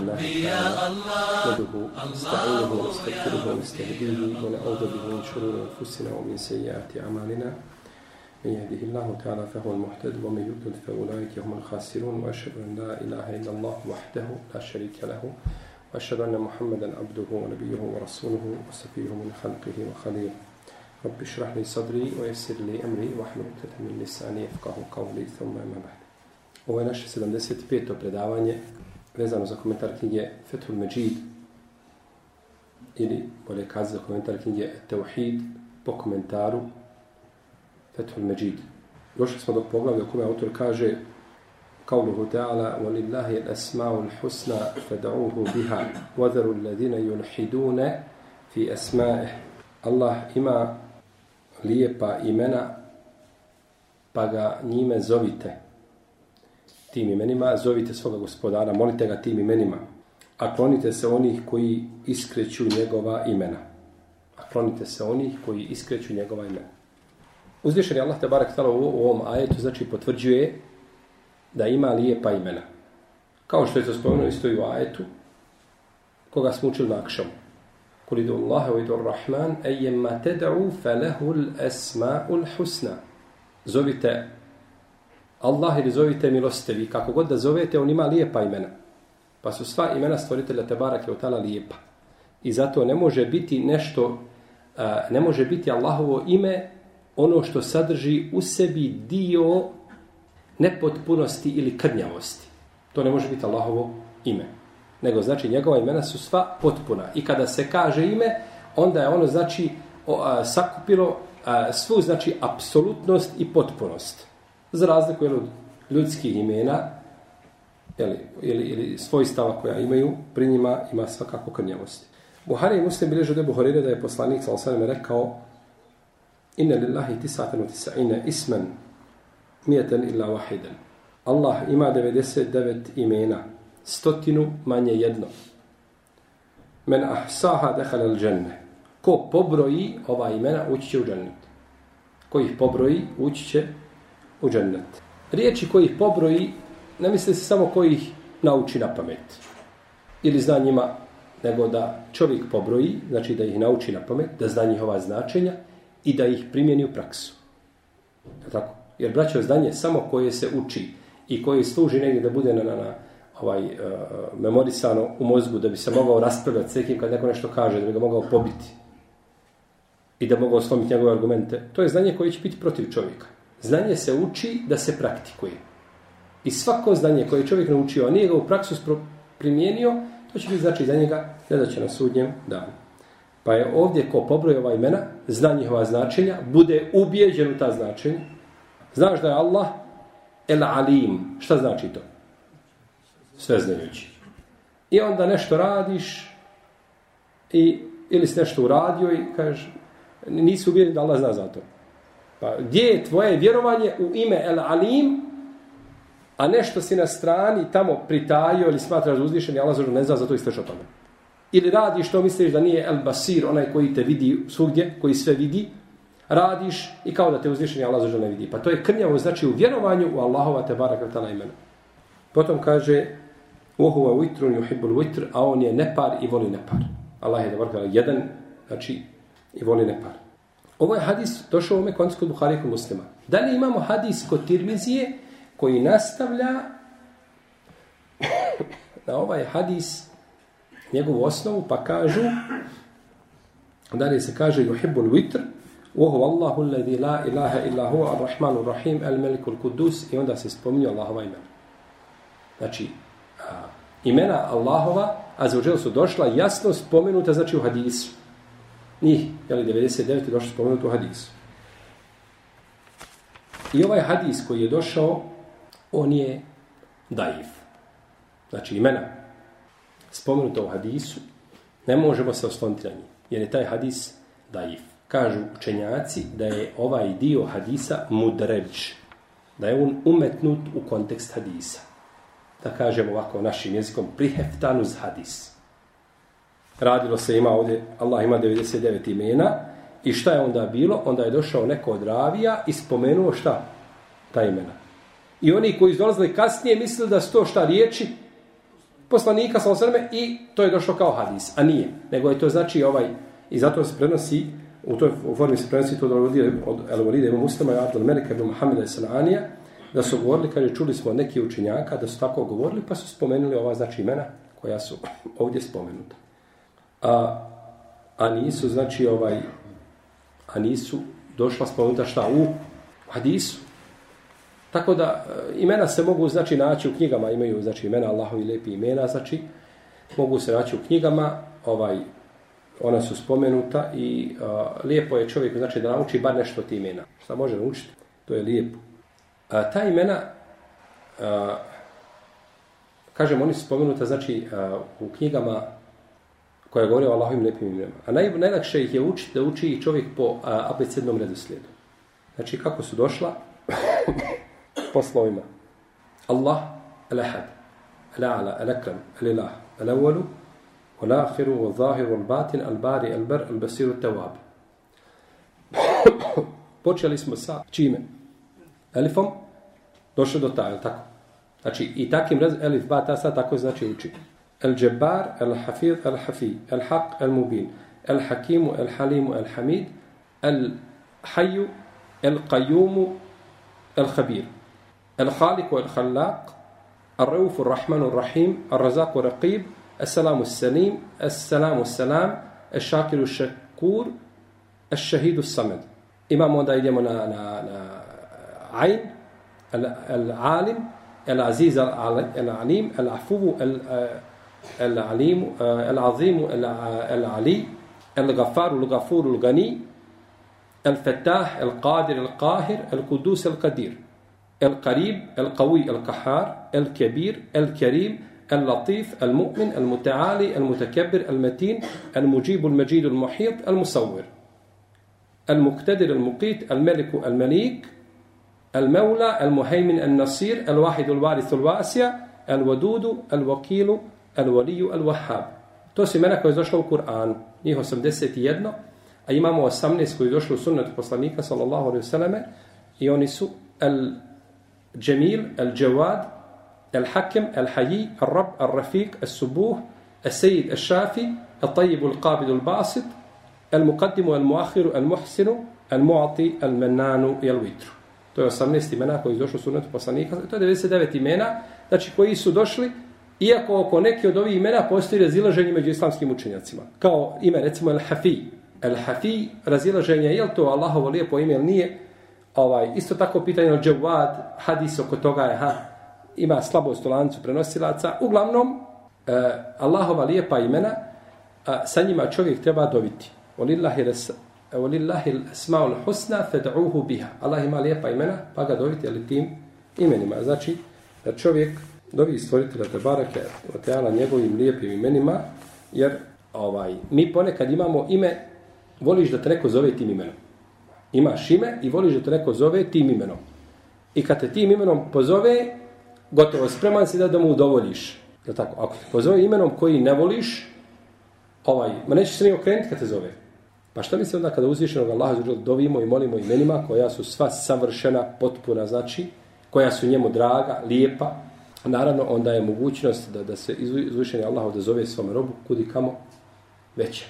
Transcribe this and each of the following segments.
لله تعالى نحمده نستعينه ونستغفره ونستهديه ونعوذ به من شرور أنفسنا ومن سيئات أعمالنا. من يهده الله تعالى فهو المهتد ومن يضلل فأولئك هم الخاسرون وأشهد أن لا إله إلا الله وحده لا شريك له وأشهد أن محمدا عبده ونبيه ورسوله وصفيه من خلقه وخليله. رب اشرح لي صدري ويسر لي أمري واحلل عقدة من لساني يفقهوا قولي ثم ما بعد. Ovo je naše 75. predavanje. vezano za komentar knjige Fethul Međid ili bolje kazi za komentar knjige Teuhid po komentaru Fethul Međid. Došli smo do poglavlja u kome autor kaže قوله تعالى ولله الأسماء الحسنى فدعوه بها وذروا الذين يلحدون في أسمائه الله ima lijepa imena pa ga njime zovite tim imenima, zovite svoga gospodara, molite ga tim imenima, a klonite se onih koji iskreću njegova imena. A klonite se onih koji iskreću njegova imena. Uzvišen je Allah te barak tala u, ovom ajetu, znači potvrđuje da ima lijepa imena. Kao što je to spomenuo isto i u ajetu, koga smo učili na akšamu. Kul idu Allahe wa idu Rahman, ejemma teda'u felehul esma'ul husna. Zovite Allah ili zovite milostivi, kako god da zovete, on ima lijepa imena. Pa su sva imena stvoritelja Tebarak je otala lijepa. I zato ne može biti nešto, ne može biti Allahovo ime ono što sadrži u sebi dio nepotpunosti ili krnjavosti. To ne može biti Allahovo ime. Nego znači njegova imena su sva potpuna. I kada se kaže ime, onda je ono znači sakupilo svu znači apsolutnost i potpunost za razliku od ljudskih imena ili, ili, ili svojstava koja imaju, pri njima ima svakako krnjavosti. Buhari i Muslim bilježu da Buharire da je poslanik sa osanem rekao Inne lillahi tisaten u tisa'ine ismen mijeten illa wahiden. Allah ima 99 imena, stotinu manje jedno. Men ahsaha dehal al dženne. Ko pobroji ova imena, ući će u džennet. Ko ih pobroji, ući će u džennet. Riječi koji ih pobroji, ne misli se samo koji ih nauči na pamet. Ili zna njima, nego da čovjek pobroji, znači da ih nauči na pamet, da zna njihova značenja i da ih primjeni u praksu. Tako? Jer braćo znanje samo koje se uči i koje služi negdje da bude na, na, na ovaj, uh, memorisano u mozgu, da bi se mogao raspravljati s nekim kad neko nešto kaže, da bi ga mogao pobiti i da mogao slomiti njegove argumente, to je znanje koje će biti protiv čovjeka. Znanje se uči da se praktikuje. I svako znanje koje čovjek naučio, a nije ga u praksu primijenio, to će biti znači za njega gledat na sudnjem danu. Pa je ovdje ko pobroje ova imena, zna njihova značenja, bude ubijeđen u ta značenja. Znaš da je Allah el alim. Šta znači to? Sve znajući. I onda nešto radiš i, ili si nešto uradio i kažeš, nisi ubijeđen da Allah zna za to. Pa gdje je tvoje vjerovanje u ime El Alim, a nešto si na strani tamo pritajio ili smatraš da uzvišen, Allah zašto ne zna, zato istraš o tome. Ili radiš što misliš da nije El Basir, onaj koji te vidi svugdje, koji sve vidi, radiš i kao da te uzvišen, Allah zašto ne vidi. Pa to je krnjavo znači u vjerovanju u Allahova te baraka tala imena. Potom kaže, Uhuva vitrun juhibbul vitr, a on je nepar i voli nepar. Allah je da vrkala jedan, znači, i voli nepar. Ovo je hadis došao u ome koncu kod Buhari kod muslima. Da li imamo hadis kod Tirmizije koji nastavlja na ovaj hadis njegovu osnovu pa kažu da li se kaže yuhibbul vitr Oho Allahu alladhi la ilaha illa huwa ar-rahmanur rahim al-malikul quddus i onda se spominje Allahova imena. Znači a, imena Allahova a za su došla jasno spomenuta znači u hadisu njih, jeli 99 je došlo spomenuti u hadisu. I ovaj hadis koji je došao, on je daif. Znači imena spomenuto u hadisu, ne možemo se osloniti na njih, jer je taj hadis daif. Kažu učenjaci da je ovaj dio hadisa mudređ, da je on umetnut u kontekst hadisa. Da kažemo ovako našim jezikom, priheftan uz hadis radilo se ima ovdje, Allah ima 99 imena, i šta je onda bilo? Onda je došao neko od ravija i spomenuo šta? Ta imena. I oni koji izdolazili kasnije mislili da su to šta riječi? poslanika sa osrme i to je došlo kao hadis, a nije. Nego je to znači ovaj, i zato se prenosi, u toj formi se prenosi to od Elvolide, imamo Muslima i Abdel Melika ibn Muhammeda i Sananija, da su govorili, kaže, čuli smo neki učinjaka da su tako govorili, pa su spomenuli ova znači imena koja su ovdje spomenuta. A, a nisu, znači, ovaj, a nisu došla spomenuta šta u hadisu. Tako da e, imena se mogu znači naći u knjigama, imaju znači imena Allahovi lepi imena, znači mogu se naći u knjigama, ovaj ona su spomenuta i uh, lijepo je čovjek znači da nauči bar nešto ti imena. Šta može naučiti? To je lijepo. A ta imena a, kažem oni su spomenuta znači a, u knjigama koje govori o Allahovim lijepim imenima. A naj, najlakše ih je učiti da uči čovjek po abecednom redoslijedu. Znači kako su došla po slovima. Allah, al-ahad, al-a'la, al-akram, al-ilah, al-awalu, al-akhiru, al-zahiru, al-batin, al-bari, al-bar, al-basiru, al-tawab. Počeli smo sa čime? Elifom, došli do ta, tako? Znači, i takim raz, elif, ba, ta, sad, tako znači uči. الجبار الحفيظ الحفي الحق المبين الحكيم الحليم الحميد الحي القيوم الخبير الخالق الخلاق الرؤوف الرحمن الرحيم الرزاق الرقيب السلام السليم السلام السلام الشاكر الشكور الشهيد الصمد. إمام هذا يدمنا عين العالم العزيز العليم العفو العليم العظيم العلي الغفار الغفور الغني الفتاح القادر القاهر القدوس القدير القريب القوي القحار الكبير الكريم اللطيف المؤمن المتعالي المتكبر المتين المجيب المجيد المحيط المصور المقتدر المقيت الملك المليك المولى المهيمن النصير الواحد الوارث الواسع الودود الوكيل الولي الوهاب To su imena koje je došlo u Kur'anu. Njih 81, a imamo 18 koji je došlo u sunnetu poslanika, sallallahu alaihi vseleme, i oni su al Jamil, al Jawad, al Hakim, al Haji, al Rab, al Rafiq, al Subuh, al Sejid, al Shafi, al Tayyib, al Qabid, al Basit, al Muqaddim, al Muakhir, al Muhsin, al Mu'ati, al Mannanu i al Vitru. To je 18 imena koji su došli u sunnetu poslanika. To je 99 imena, znači koji su došli, iako oko neki od ovih imena postoji razilaženje među islamskim učenjacima. Kao ime, recimo, Al-Hafi. Al-Hafi, razilaženje, je li to Allahovo lijepo ime ili nije? Ovaj, isto tako pitanje od Džavad, hadis oko toga je, ha, ima slabost u lancu prenosilaca. Uglavnom, e, Allahova lijepa imena, a, sa njima čovjek treba dobiti. Walillahi Walillahi al-asma'ul husna fad'uhu biha. Allah ima lijepa imena, pa ga dovite ali tim imenima. Znači, da čovjek dovi stvoritelja te barake od teala njegovim lijepim imenima, jer ovaj mi ponekad imamo ime, voliš da te neko zove tim imenom. Imaš ime i voliš da te neko zove tim imenom. I kad te tim imenom pozove, gotovo spreman si da, da mu udovoljiš. Je tako? Ako te pozove imenom koji ne voliš, ovaj, ma nećeš se ni okrenuti kad te zove. Pa šta mi se onda kada uzvišenog Allaha zađer dovimo i molimo imenima koja su sva savršena, potpuna, znači, koja su njemu draga, lijepa, naravno onda je mogućnost da, da se izvišeni Allah odazove svom robu kudi kamo veća.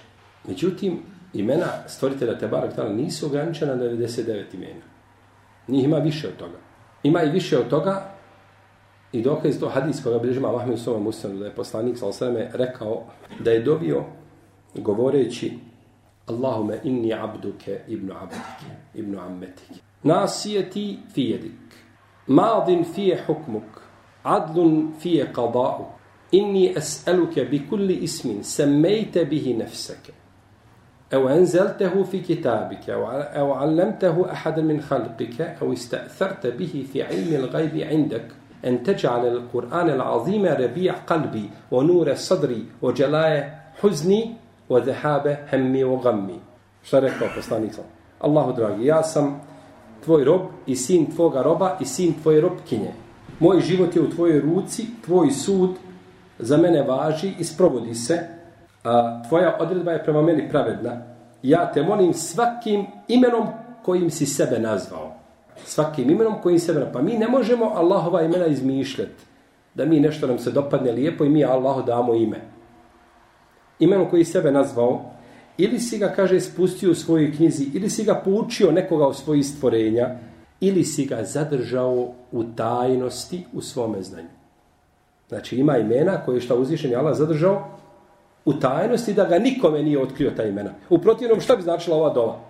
Međutim, imena stvoritelja Tebarak Tala nisu ograničena na 99 imena. Njih ima više od toga. Ima i više od toga i dokaz to hadis koga bilježima Mahmed Soma Muslimu da je poslanik sa rekao da je dobio govoreći Allahume inni abduke ibnu abdike, ibnu ammetike. Nasijeti fi. Madin fije hukmuk. عدل في قضاء. إني أسألك بكل اسم سميت به نفسك أو أنزلته في كتابك أو علمته أحد من خلقك أو استأثرت به في علم الغيب عندك أن تجعل القرآن العظيم ربيع قلبي ونور صدري وجلاء حزني وذهاب همي وغمي. شرحه بسطانيك الله دراجي يا سم تفوي رب إسين تفوغ ربا إسين تفوي رب كنيه Moj život je u tvojoj ruci, tvoj sud za mene važi i sprovodi se. A, tvoja odredba je prema meni pravedna. Ja te molim svakim imenom kojim si sebe nazvao. Svakim imenom kojim sebe nazvao. Pa mi ne možemo Allahova imena izmišljati. Da mi nešto nam se dopadne lijepo i mi Allahu damo ime. Imenom koji sebe nazvao, ili si ga, kaže, spustio u svojoj knjizi, ili si ga poučio nekoga u svojih stvorenja, ili si ga zadržao u tajnosti u svome znanju. Znači ima imena koje je šta uzvišen je Allah zadržao u tajnosti da ga nikome nije otkrio ta imena. U protivnom šta bi značila ova dova?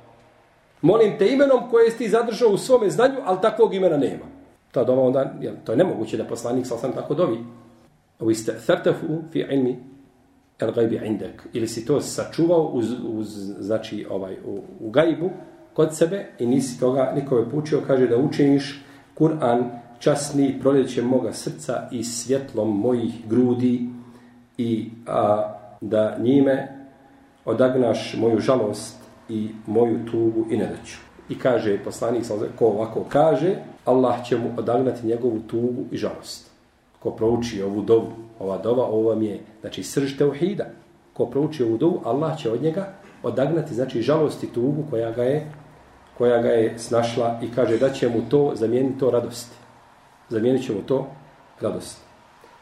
Molim te imenom koje si zadržao u svome znanju, ali takvog imena nema. Ta dova onda, jel, to je nemoguće da poslanik sa sam tako dovi. Ovo iste fi ilmi el gajbi indek. Ili si to sačuvao uz, uz znači, ovaj, u, u gajbu kod sebe i nisi toga nikome pučio, kaže da učiniš Kur'an časni proljećem moga srca i svjetlom mojih grudi i a, da njime odagnaš moju žalost i moju tugu i nedaću. I kaže poslanik, ko ovako kaže, Allah će mu odagnati njegovu tugu i žalost. Ko prouči ovu dovu, ova dova, ovo vam je, znači, srž teuhida. Ko prouči ovu dovu, Allah će od njega odagnati, znači, žalost i tugu koja ga je koja ga je snašla i kaže da će mu to zamijeniti to radosti. Zamijenit će mu to radosti.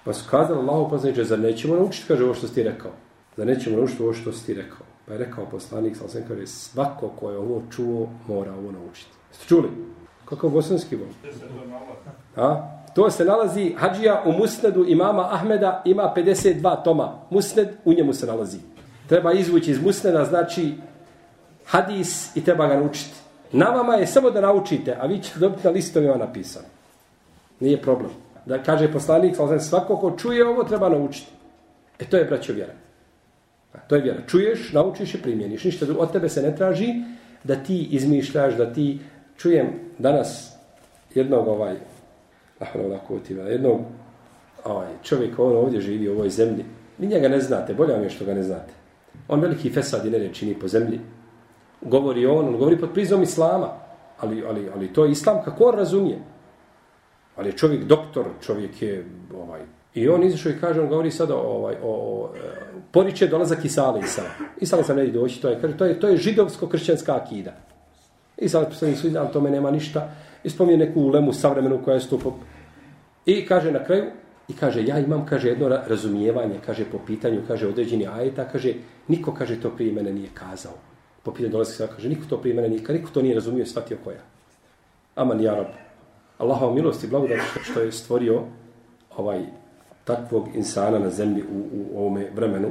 Pa su kazali Allahu poslaniče, zar nećemo naučiti, kaže ovo što si ti rekao. Zar nećemo naučiti ovo što si ti rekao. Pa je rekao poslanik, sam sam kaže, svako ko je ovo čuo, mora ovo naučiti. Ste čuli? Kakav bosanski bol? A? To se nalazi, hađija u musnedu imama Ahmeda ima 52 toma. Musned, u njemu se nalazi. Treba izvući iz musneda, znači hadis i treba ga naučiti. Na vama je samo da naučite, a vi ćete dobiti na listovima napisano. Nije problem. Da kaže poslanik, svako ko čuje ovo treba naučiti. E to je braćo vjera. To je vjera. Čuješ, naučiš i primjeniš. Ništa od tebe se ne traži da ti izmišljaš, da ti čujem danas jednog ovaj jednog ovaj, čovjek on ovdje živi u ovoj zemlji. Vi njega ne znate, bolje vam je što ga ne znate. On veliki fesad i nered čini po zemlji. Govori on, on govori pod prizom islama. Ali, ali, ali to je islam kako on razumije. Ali je čovjek doktor, čovjek je ovaj, I on izašao i kaže, on govori sada o, ovaj, o, o e, poriče dolazak Isala Isa. Isale sam ne doći, to je, kaže, to je, to je židovsko-kršćanska akida. I sad poslani su ali tome nema ništa. I spominje neku ulemu savremenu koja je stupo. I kaže na kraju, i kaže, ja imam, kaže, jedno razumijevanje, kaže, po pitanju, kaže, određeni ajeta, kaže, niko, kaže, to prije mene nije kazao. Po pitanju dolazak Isala, kaže, niko to prije mene nikad, niko to nije razumio, shvatio koja. Aman, ja rob. Allahova milost i blagodat što, što je stvorio ovaj takvog insana na zemlji u, u ovome vremenu,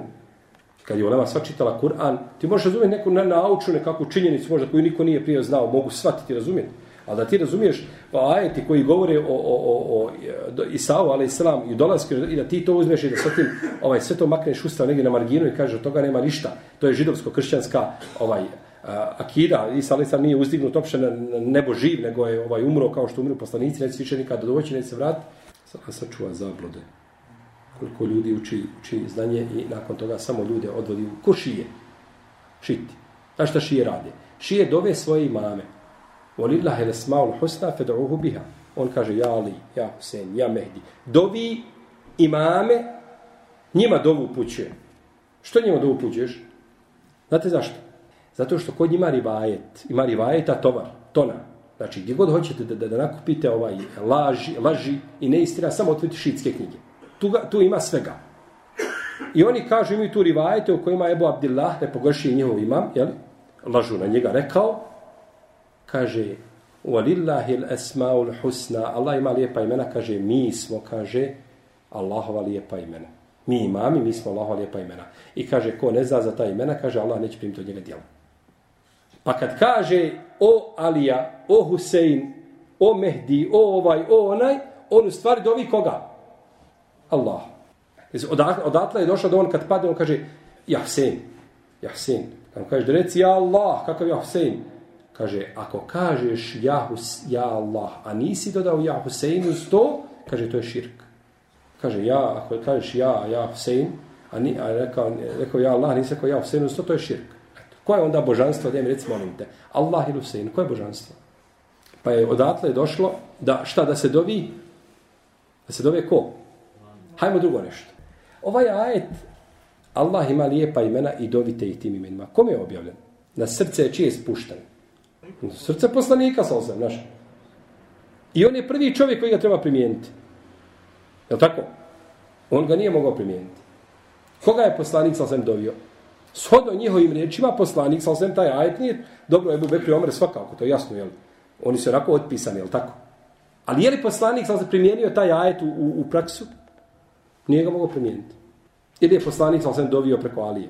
kad je Olema sva čitala Kur'an, ti možeš razumjeti neku na, naučnu nekakvu činjenicu možda koju niko nije prije znao, mogu shvatiti razumjeti. A da ti razumiješ pa ajeti koji govore o, o, o, o Isao, ali Islam, i dolazke, i da ti to uzmeš i da sve, tim, ovaj, sve to makneš usta negdje na marginu i kaže od toga nema ništa. To je židovsko-kršćanska ovaj, akida. Isa ali sam nije uzdignut opšte na nebo živ, nego je ovaj umro kao što umru poslanici, neće više nikada doći, neće se vratiti. Sada sačuva zablode koliko ljudi uči, uči znanje i nakon toga samo ljude odvodi u ko šije? Šiti. Znaš šta šije rade? Šije dove svoje imame. Volillahi l'esmaul husna fed'uhu biha. On kaže, ja Ali, ja Husein, ja Mehdi. Dovi imame, njima dovu upućuje. Što njima dovu upućuješ? Znate zašto? Zato što kod njima rivajet, ima rivajeta tovar, tona. Znači, gdje god hoćete da, da, da nakupite ovaj laži, laži i neistina, samo otvorite šitske knjige tu, ga, tu ima svega. I oni kažu, imaju tu rivajete u kojima Ebu Abdillah, ne pogrši njihov imam, jel? lažu na njega, rekao, kaže, Walillahi l-esma'ul husna, Allah ima lijepa imena, kaže, mi smo, kaže, Allahova lijepa imena. Mi imami, mi smo Allahova lijepa imena. I kaže, ko ne zna za ta imena, kaže, Allah neće primiti od njega djelo. Pa kad kaže, o Alija, o Husein, o Mehdi, o ovaj, o onaj, on u stvari dovi koga? Allah. Odatle je došao da on kad padne, on kaže, ja Hussein, ja Hussein. Kad on kaže, da reci, ja Allah, kakav ja Hussein? Kaže, ako kažeš ja, Hus, ja Allah, a nisi dodao ja Hussein uz to, kaže, to je širk. Kaže, ja, ako kažeš ja, ja Hussein, a, ni, a rekao, rekao ja Allah, nisi rekao ja Hussein ono to, to je širk. Eto. Ko je onda božanstvo? Da mi reci, molim te. Allah ili Hussein, ko je božanstvo? Pa je odatle došlo da šta da se dovi? Da se dove ko? Hajmo drugo nešto. Ovaj ajet, Allah ima lijepa imena i dovite ih tim imenima. Kome je objavljen? Na srce je čije spušten? Na srce poslanika, sa osam, naš. I on je prvi čovjek koji ga treba primijeniti. Je tako? On ga nije mogao primijeniti. Koga je poslanik sa osem dovio? Shodno njihovim riječima, poslanik sa osem taj ajet nije dobro je Bekri Omer svakako, to je jasno, jel? Oni su onako otpisani, jel tako? Ali je li poslanik sa osem primijenio taj ajet u, u, u praksu? Nije ga mogao primijeniti. Ili je poslanik sa osem dovio preko Alije?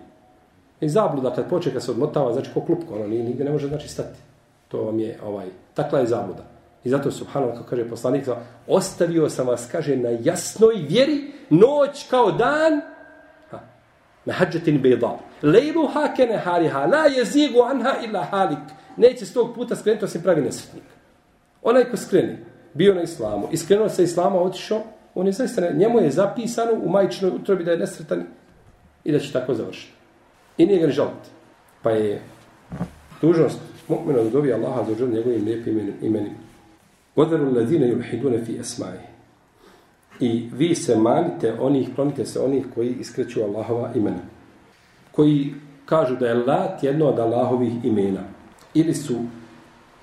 I zabluda kad počeka se odmotava, znači ko klupko, ono nigde ne može znači stati. To vam je ovaj, takla je zabluda. I zato subhanallah kako kaže poslanik, ostavio sam vas, kaže, na jasnoj vjeri, noć kao dan, na hađetin bejda. Lejlu ha kene hariha, la je zigu anha illa halik. Neće s tog puta skrenuti, osim pravi nesretnik. Onaj ko skreni, bio na islamu, i skrenuo se islama, otišao, on je zaista, njemu je zapisano u majčinoj utrobi da je nesretan i da će tako završiti. I nije ga žaliti. Pa je dužnost mu'mina da dobije Allaha za uđer njegovim lijepim imenima. Vodaru ladine yulhidune fi esmaji. I vi se manite onih, klonite se onih koji iskreću Allahova imena. Koji kažu da je lat jedno od Allahovih imena. Ili su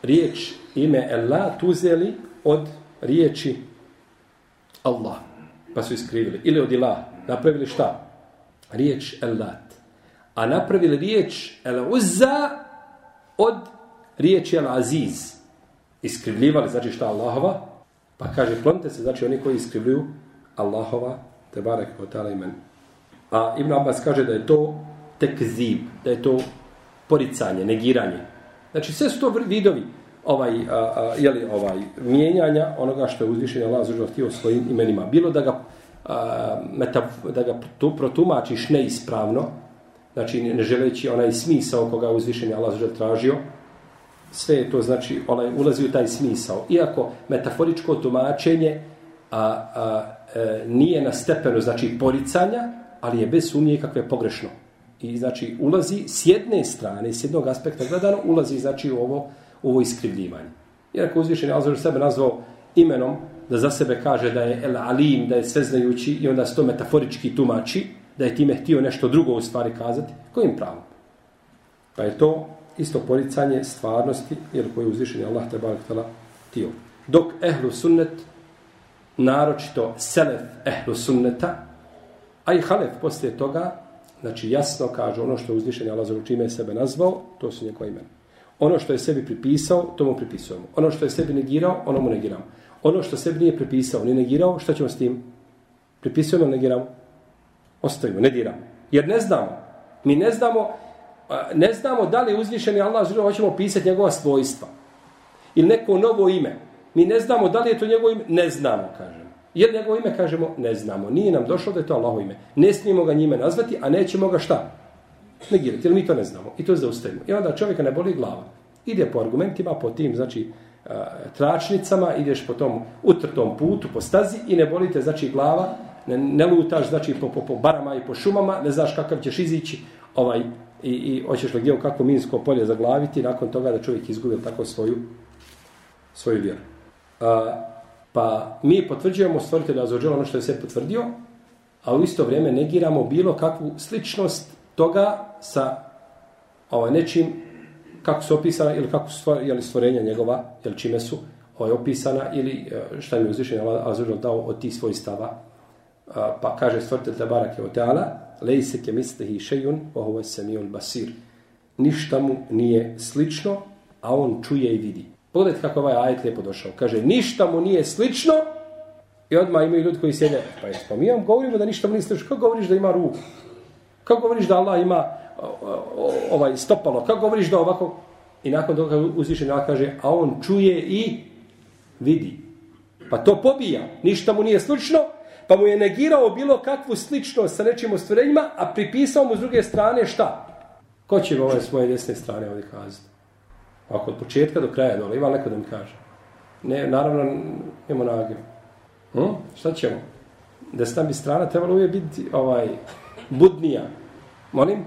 riječ ime Elat uzeli od riječi Allah. Pa su iskrivili. Ili od ilah. Napravili šta? Riječ Elat. A napravili riječ El Uzza od riječi El Aziz iskrivljivali, znači šta Allahova, pa kaže, klonite se, znači oni koji iskrivljuju Allahova, te barek o tala imen. A Ibn Abbas kaže da je to tekzib, da je to poricanje, negiranje. Znači sve su to vidovi ovaj, a, a, jeli, ovaj, mijenjanja onoga što je uzvišen Allah zažel htio svojim imenima. Bilo da ga, a, meta, da ga tu protumačiš neispravno, znači ne želeći onaj smisao koga uzvišen Allah zažel tražio, sve je to znači onaj ulazi u taj smisao. Iako metaforičko tumačenje a, a, e, nije na stepenu znači poricanja ali je bez sumnje kakve pogrešno. I znači ulazi s jedne strane s jednog aspekta gledano ulazi znači u ovo u ovo iskrivljivanje. Jer ako uzvišeni Allah sebe nazvao imenom da za sebe kaže da je el alim da je sveznajući i onda se to metaforički tumači da je time htio nešto drugo u stvari kazati kojim pravom? Pa je to isto poricanje stvarnosti, jer koji je uzvišen je Allah tebara htjela tio. Dok ehlu sunnet, naročito selef ehlu sunneta, a i halef poslije toga, znači jasno kaže ono što je uzvišen je Allah za čime je sebe nazvao, to su njegove imena. Ono što je sebi pripisao, to mu pripisujemo. Ono što je sebi negirao, ono mu negiramo. Ono što sebi nije pripisao, ni negirao, šta ćemo s tim? Pripisujemo, negiramo? Ostavimo, ne diramo. Jer ne znamo. Mi ne znamo ne znamo da li uzvišeni Allah žele hoćemo pisati njegova svojstva ili neko novo ime. Mi ne znamo da li je to njegovo ime, ne znamo, kažemo. Jer njegovo ime, kažemo, ne znamo. Nije nam došlo da je to Allahovo ime. Ne smijemo ga njime nazvati, a nećemo ga šta? Negirati, jer mi to ne znamo. I to zaustavimo. I onda čovjeka ne boli glava. Ide po argumentima, po tim, znači, tračnicama, ideš po tom utrtom putu, po stazi i ne bolite, znači, glava, ne, ne lutaš, znači, po, po, po barama i po šumama, ne znaš kakav ćeš izići, ovaj, i, i hoćeš li gdje u kakvo minsko polje zaglaviti nakon toga da čovjek izgubi tako svoju svoju vjeru. A, pa mi potvrđujemo stvoritelja za ono što je sve potvrdio, a u isto vrijeme negiramo bilo kakvu sličnost toga sa ovaj, nečim kako su opisana ili kako su stvor, jeli stvorenja njegova, ili čime su ovaj, opisana ili e, šta mi je uzvišen dao od tih svojih stava. A, pa kaže stvoritelj Tabarak je Oteala, lejse ke mislihi šejun, ovo je samiul basir. Ništa mu nije slično, a on čuje i vidi. Pogledajte kako ovaj ajet lijepo došao. Kaže, ništa mu nije slično, i odmah imaju ljudi koji sjede, pa je pa mi vam govorimo da ništa mu nije slično. Kako govoriš da ima ruku? Kako govoriš da Allah ima ovaj stopalo? Kako govoriš da ovako? I nakon toga uzvišen Allah kaže, a on čuje i vidi. Pa to pobija. Ništa mu nije slično, pa mu je negirao bilo kakvu sličnost sa nečim ostvarenjima, a pripisao mu s druge strane šta? Ko će ovaj s moje desne strane ovdje kazati? Ako od početka do kraja dole, ima neko da mi kaže. Ne, naravno, imamo nagir. Hm? Šta ćemo? Desna bi strana trebala uvijek biti ovaj, budnija. Molim?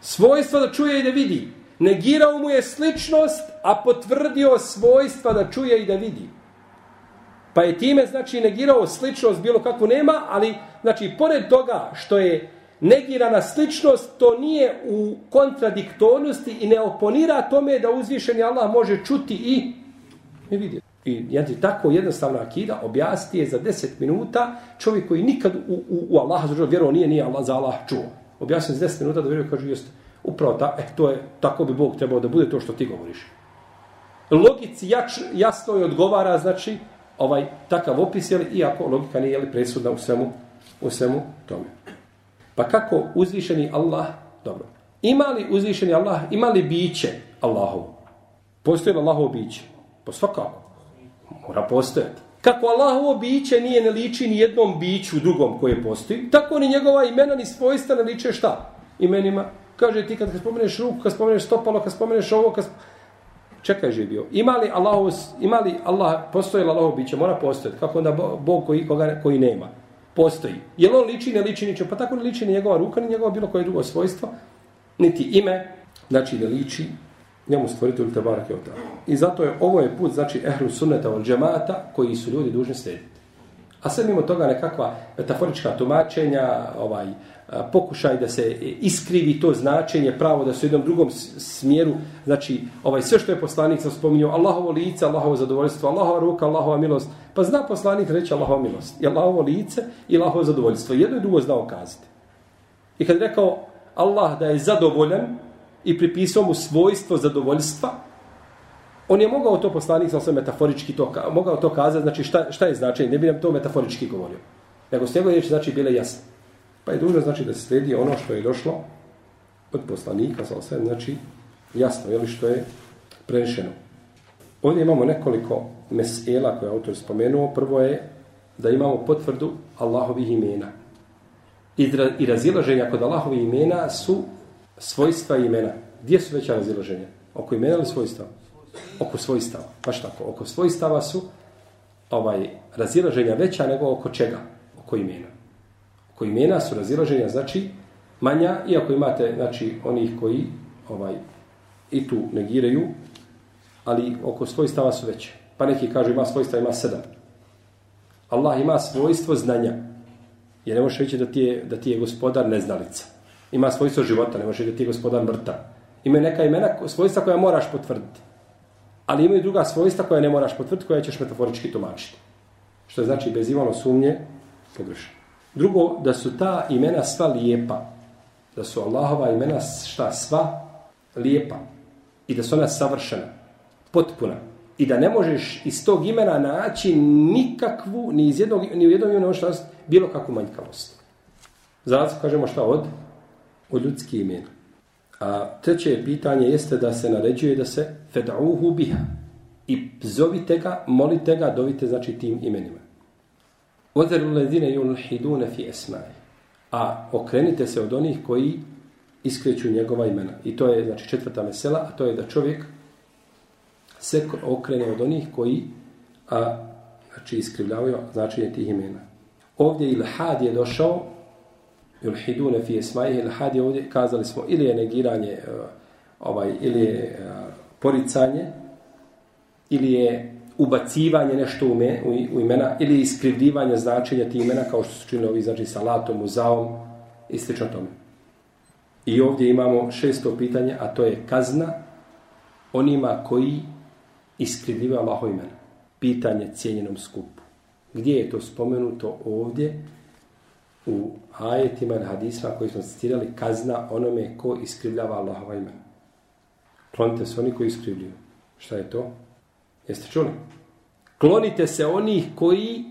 Svojstvo da čuje i da vidi. Negirao mu je sličnost, a potvrdio svojstva da čuje i da vidi. Pa je time, znači, negirao sličnost bilo kakvu nema, ali, znači, pored toga što je negirana sličnost, to nije u kontradiktornosti i ne oponira tome da uzvišeni Allah može čuti i, i vidjeti. I znači, tako jednostavna akida objasni je za 10 minuta čovjek koji nikad u, u, u Allaha zađeo vjerovao nije, nije Allah za Allah čuo. Objasni za 10 minuta da vjeruje, kaže, jest, upravo ta, eh, to je, tako bi Bog trebao da bude to što ti govoriš. Logici jač, jasno je odgovara, znači, ovaj takav opis, jeli, iako logika nije jeli, presudna u svemu, u svemu tome. Pa kako uzvišeni Allah, dobro, ima li uzvišeni Allah, ima li biće Allahovo? Postoje li Allahovo biće? Po pa svakako. Mora postojati. Kako Allahovo biće nije ne liči ni jednom biću drugom koje postoji, tako ni njegova imena ni svojstva ne liče šta? Imenima. Kaže ti kad spomeneš ruku, kad spomeneš stopalo, kad spomeneš ovo, kad čekaj je bio. Ima li Allah, ima li Allah, postoji li Allah biće, mora postojati. Kako onda Bog koji, koga, koji nema? Postoji. Je li on liči, ne liči ničem? Pa tako ne liči ni njegova ruka, ni njegova bilo koje drugo svojstvo, niti ime, znači ne liči njemu stvoritelju te barake I zato je, ovo je put, znači, ehlu sunneta od džemata, koji su ljudi dužni slijediti. A sve mimo toga nekakva metaforička tumačenja, ovaj, pokušaj da se iskrivi to značenje, pravo da se u jednom drugom smjeru, znači, ovaj, sve što je poslanik sam spominjao, Allahovo lice, Allahovo zadovoljstvo, Allahova ruka, Allahova milost, pa zna poslanik reći Allahova milost, i Allahovo lice i Allahovo zadovoljstvo. Jedno i drugo znao kazati. I kad je rekao Allah da je zadovoljan, i pripisao mu svojstvo zadovoljstva, on je mogao to poslanik sa sve metaforički to, mogao to kazati, znači šta, šta je značenje, ne bi nam to metaforički govorio. Nego s njegove riječi znači bile jasne. Pa je dužno znači da se sledi ono što je došlo od poslanika sa sve, znači jasno, je li što je prenešeno. Ovdje imamo nekoliko mesela koje autor spomenuo. Prvo je da imamo potvrdu Allahovih imena. I razilaženja kod Allahovih imena su svojstva imena. Gdje su veća razilaženja? Oko imena ili svojstva? Oko svojstava. Baš tako. Oko svojstava su ovaj razilaženja veća nego oko čega? Oko imena. Oko imena su razilaženja, znači, manja, iako imate, znači, onih koji ovaj i tu negiraju, ali oko svojstava su veće. Pa neki kažu ima svojstva, ima sedam. Allah ima svojstvo znanja. Jer ne možeš reći da ti je, da ti je gospodar neznalica ima svojstvo života, ne može da ti je gospodar mrtav. Ima neka imena, svojstva koja moraš potvrditi. Ali imaju druga svojstva koja ne moraš potvrditi, koja ćeš metaforički tumačiti. Što znači bez imalo sumnje, pogrešno. Drugo, da su ta imena sva lijepa. Da su Allahova imena šta sva lijepa. I da su ona savršena, potpuna. I da ne možeš iz tog imena naći nikakvu, ni, iz jednog, ni u jednom imenu bilo kakvu manjkavost. Zato kažemo šta od? Od ljudski imena. A treće pitanje jeste da se naređuje da se fed'uhu biha. I zovite ga, molite ga, dovite znači tim imenima. Ozeru lezine yulhidune fi esmai. A okrenite se od onih koji iskreću njegova imena. I to je znači četvrta mesela, a to je da čovjek se okrene od onih koji a, znači iskrivljavaju značenje tih imena. Ovdje ilhad je došao yulhidune fi esmaihi al-hadi ovdje kazali smo ili je negiranje e, ovaj ili je e, poricanje ili je ubacivanje nešto u, me, u, imena ili iskrivljivanje značenja tih imena kao što su činili ovi znači salatom, muzaom i slično tome. I ovdje imamo šesto pitanje, a to je kazna onima koji iskrivljivaju Allahov imena. Pitanje cijenjenom skupu. Gdje je to spomenuto ovdje? U ajetima i hadisma koji smo citirali kazna onome ko iskrivljava Allahova imena. Klonite se oni koji iskrivljuju. Šta je to? Jeste čuli? Klonite se onih koji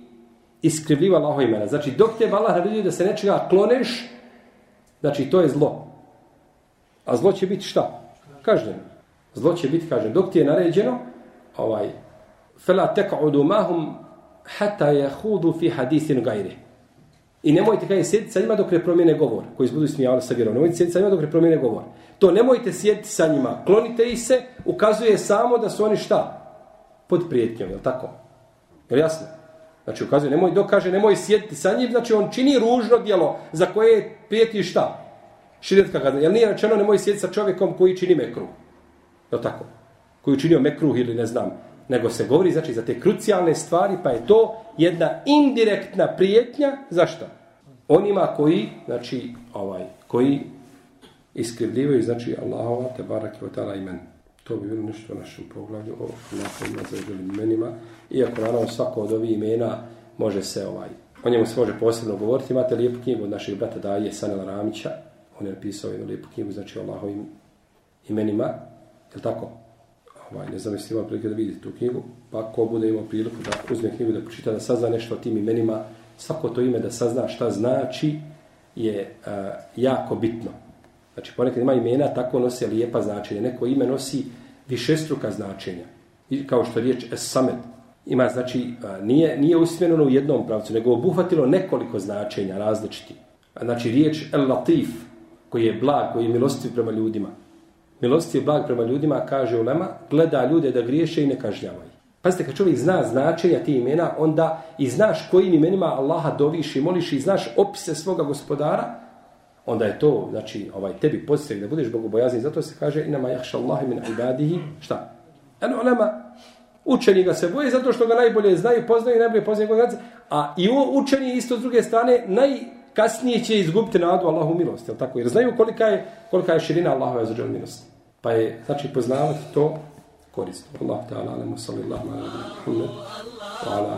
iskrivljiva Allahova imena. Znači, dok te Allah naredio da se nečega kloneš, znači, to je zlo. A zlo će biti šta? Kažnjeno. Zlo će biti kažnjeno. Dok ti je naređeno, ovaj, fela tek'udu mahum hata jahudu fi hadisin gajrih. I nemojte kada sjediti sa njima dok ne promijene govor, koji budu smijali sa vjerom. Nemojte sjediti sa njima dok ne promijene govor. To nemojte sjediti sa njima. Klonite ih se, ukazuje samo da su oni šta? Pod prijetnjom, je li tako? Je li jasno? Znači, ukazuje, nemoj dok kaže, nemoj sjediti sa njim, znači on čini ružno djelo za koje prijeti šta? Širetka kazna. Jel nije rečeno, nemoj sjediti sa čovjekom koji čini mekru? Je li tako? Koji učinio mekruh ili ne znam, nego se govori znači za te krucijalne stvari, pa je to jedna indirektna prijetnja, zašto? Onima koji, znači, ovaj, koji iskrivljivaju, znači, Allahova, te barak i otala imen. To bi bilo nešto u našem poglavlju o nakon nazađelim imenima. Iako naravno svako od ovih imena može se ovaj, o njemu se može posebno govoriti. Imate lijepu knjigu od našeg brata Daje, Sanela Ramića. On je napisao jednu lijepu knjigu, znači Allahovim imenima. Je tako? Ovaj, ne znam jesi imao prilike da vidite tu knjigu. Pa ko bude imao priliku da uzme knjigu, da počita, da sazna nešto o tim imenima, svako to ime da sazna šta znači, je a, jako bitno. Znači, ponekad ima imena, tako nose lijepa značenja. Neko ime nosi višestruka značenja. I kao što riječ Esamed ima, znači, nije, nije usmjereno u jednom pravcu, nego obuhvatilo nekoliko značenja različiti. Znači, riječ El Latif, koji je blag, koji je milostiv prema ljudima. Milostiv je blag prema ljudima, kaže Ulema, gleda ljude da griješe i ne kažnjavaju. Pazite, kad čovjek zna značenja tih imena, onda i znaš kojim imenima Allaha doviš i moliš i znaš opise svoga gospodara, onda je to, znači, ovaj, tebi podsjek da budeš bogobojazni. Zato se kaže, inama jahša Allahi min ibadihi, šta? Eno, ulema, učeni ga se boje zato što ga najbolje znaju, poznaju i najbolje poznaju kongregacije, a i učeni isto s druge strane, najkasnije će izgubiti nadu Allahu milosti, je tako? Jer znaju kolika je, kolika je širina Allahove za milosti. Pa je, znači, poznavati to korisno. Allah ta'ala, alamu sallallahu ala Muhammed, wa ala